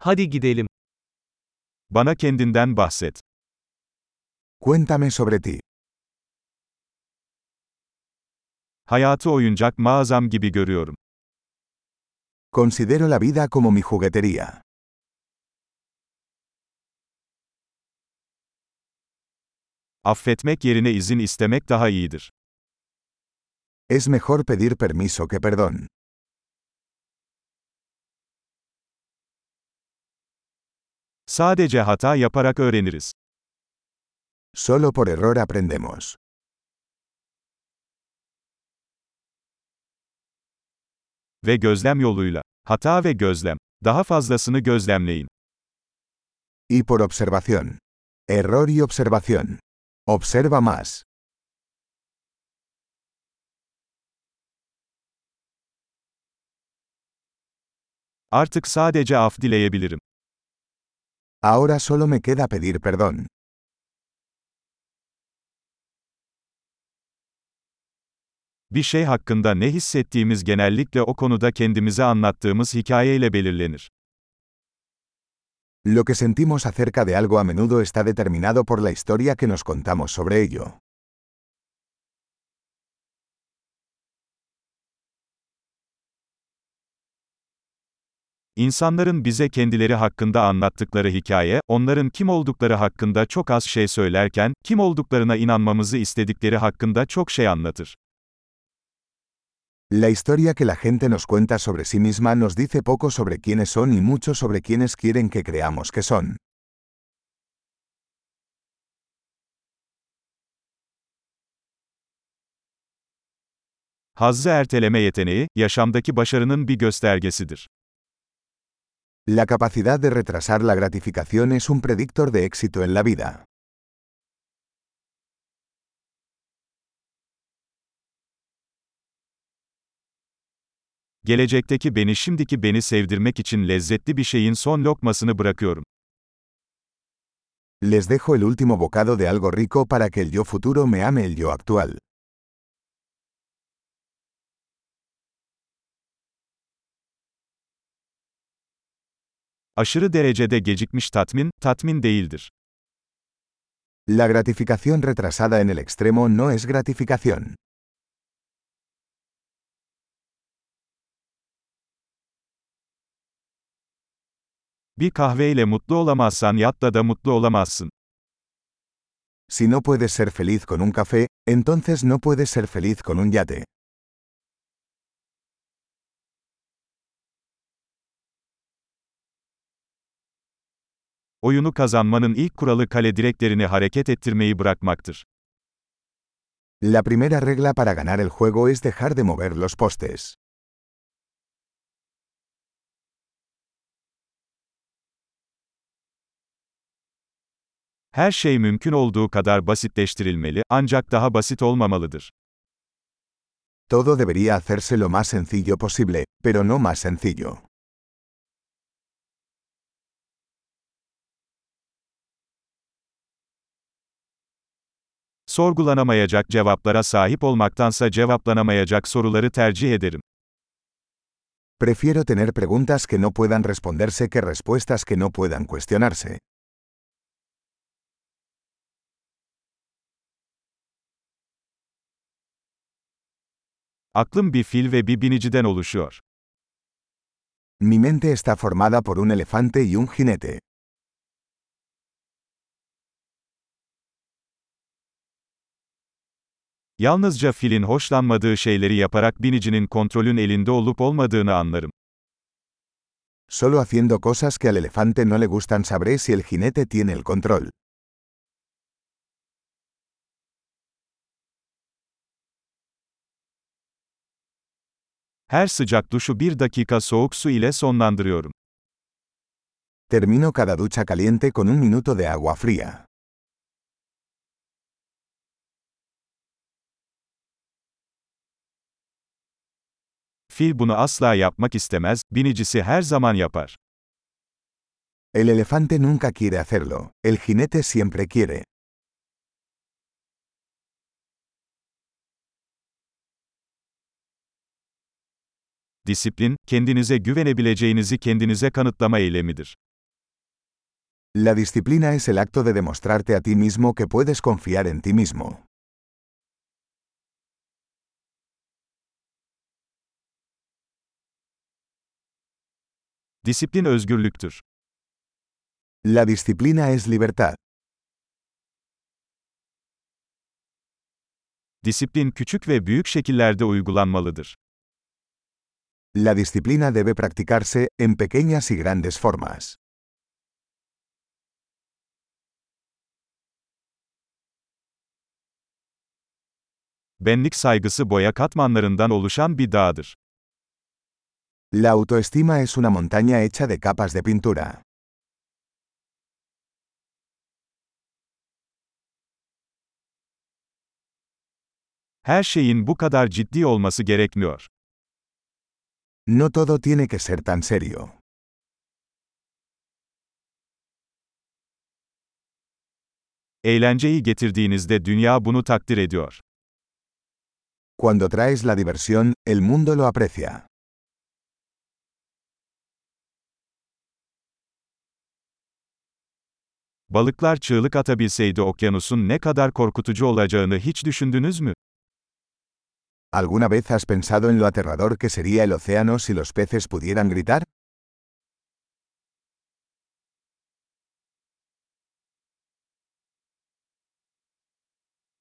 Hadi gidelim. Bana kendinden bahset. Cuéntame sobre ti. Hayatı oyuncak mağazam gibi görüyorum. Considero la vida como mi juguetería. Affetmek yerine izin istemek daha iyidir. Es mejor pedir permiso que perdón. Sadece hata yaparak öğreniriz. Solo por error aprendemos. Ve gözlem yoluyla. Hata ve gözlem. Daha fazlasını gözlemleyin. Y por observación. Error y observación. Observa más. Artık sadece af dileyebilirim. Ahora solo me queda pedir perdón. Bir şey hakkında ne hissettiğimiz genellikle o konuda kendimize anlattığımız hikayeyle belirlenir. Lo que sentimos acerca de algo a menudo está determinado por la historia que nos contamos sobre ello. İnsanların bize kendileri hakkında anlattıkları hikaye, onların kim oldukları hakkında çok az şey söylerken, kim olduklarına inanmamızı istedikleri hakkında çok şey anlatır. La historia que la gente nos cuenta sobre sí misma nos dice poco sobre quiénes son y mucho sobre quiénes quieren que creamos que son. Hazzı erteleme yeteneği, yaşamdaki başarının bir göstergesidir. La capacidad de retrasar la gratificación es un predictor de éxito en la vida. Gelecekteki beni şimdiki beni sevdirmek için lezzetli bir şeyin son lokmasını bırakıyorum. Les dejo el último bocado de algo rico para que el yo futuro me ame el yo actual. Aşırı derecede gecikmiş tatmin, tatmin değildir. La gratificación retrasada en el extremo no es gratificación. Bir kahveyle mutlu olamazsan yatta da mutlu olamazsın. Si no puedes ser feliz con un café, entonces no puedes ser feliz con un yate. Oyunu kazanmanın ilk kuralı kale direklerini hareket ettirmeyi bırakmaktır. La primera regla para ganar el juego es dejar de mover los postes. Her şey mümkün olduğu kadar basitleştirilmeli, ancak daha basit olmamalıdır. Todo debería hacerse lo más sencillo posible, pero no más sencillo. Sorgulanamayacak cevaplara sahip olmaktansa cevaplanamayacak soruları tercih ederim. Prefiero tener preguntas que no puedan responderse que respuestas que no puedan cuestionarse. Aklım bir fil ve bir biniciden oluşuyor. Mi mente está formada por un elefante y un jinete. Yalnızca filin hoşlanmadığı şeyleri yaparak binicinin kontrolün elinde olup olmadığını anlarım. Solo haciendo cosas que al elefante no le gustan sabré si el jinete tiene el control. Her sıcak duşu bir dakika soğuk su ile sonlandırıyorum. Termino cada ducha caliente con un minuto de agua fría. Fil bunu asla yapmak istemez, binicisi her zaman yapar. El elefante nunca quiere hacerlo, el jinete siempre quiere. Disiplin, kendinize güvenebileceğinizi kendinize kanıtlama eylemidir. La disciplina es el acto de demostrarte a ti mismo que puedes confiar en ti mismo. Disiplin özgürlüktür. La disciplina es libertad. Disiplin küçük ve büyük şekillerde uygulanmalıdır. La disciplina debe practicarse, en pequeñas y grandes formas. Benlik saygısı boya katmanlarından oluşan bir dağdır. La autoestima es una montaña hecha de capas de pintura. Her şeyin bu kadar ciddi olması gerekmiyor. No todo tiene que ser tan serio. Eğlenceyi getirdiğinizde dünya bunu takdir ediyor. Cuando traes la diversión, el mundo lo aprecia. Balıklar çığlık atabilseydi okyanusun ne kadar korkutucu olacağını hiç düşündünüz mü? ¿Alguna vez has pensado en lo aterrador que sería el océano si los peces pudieran gritar?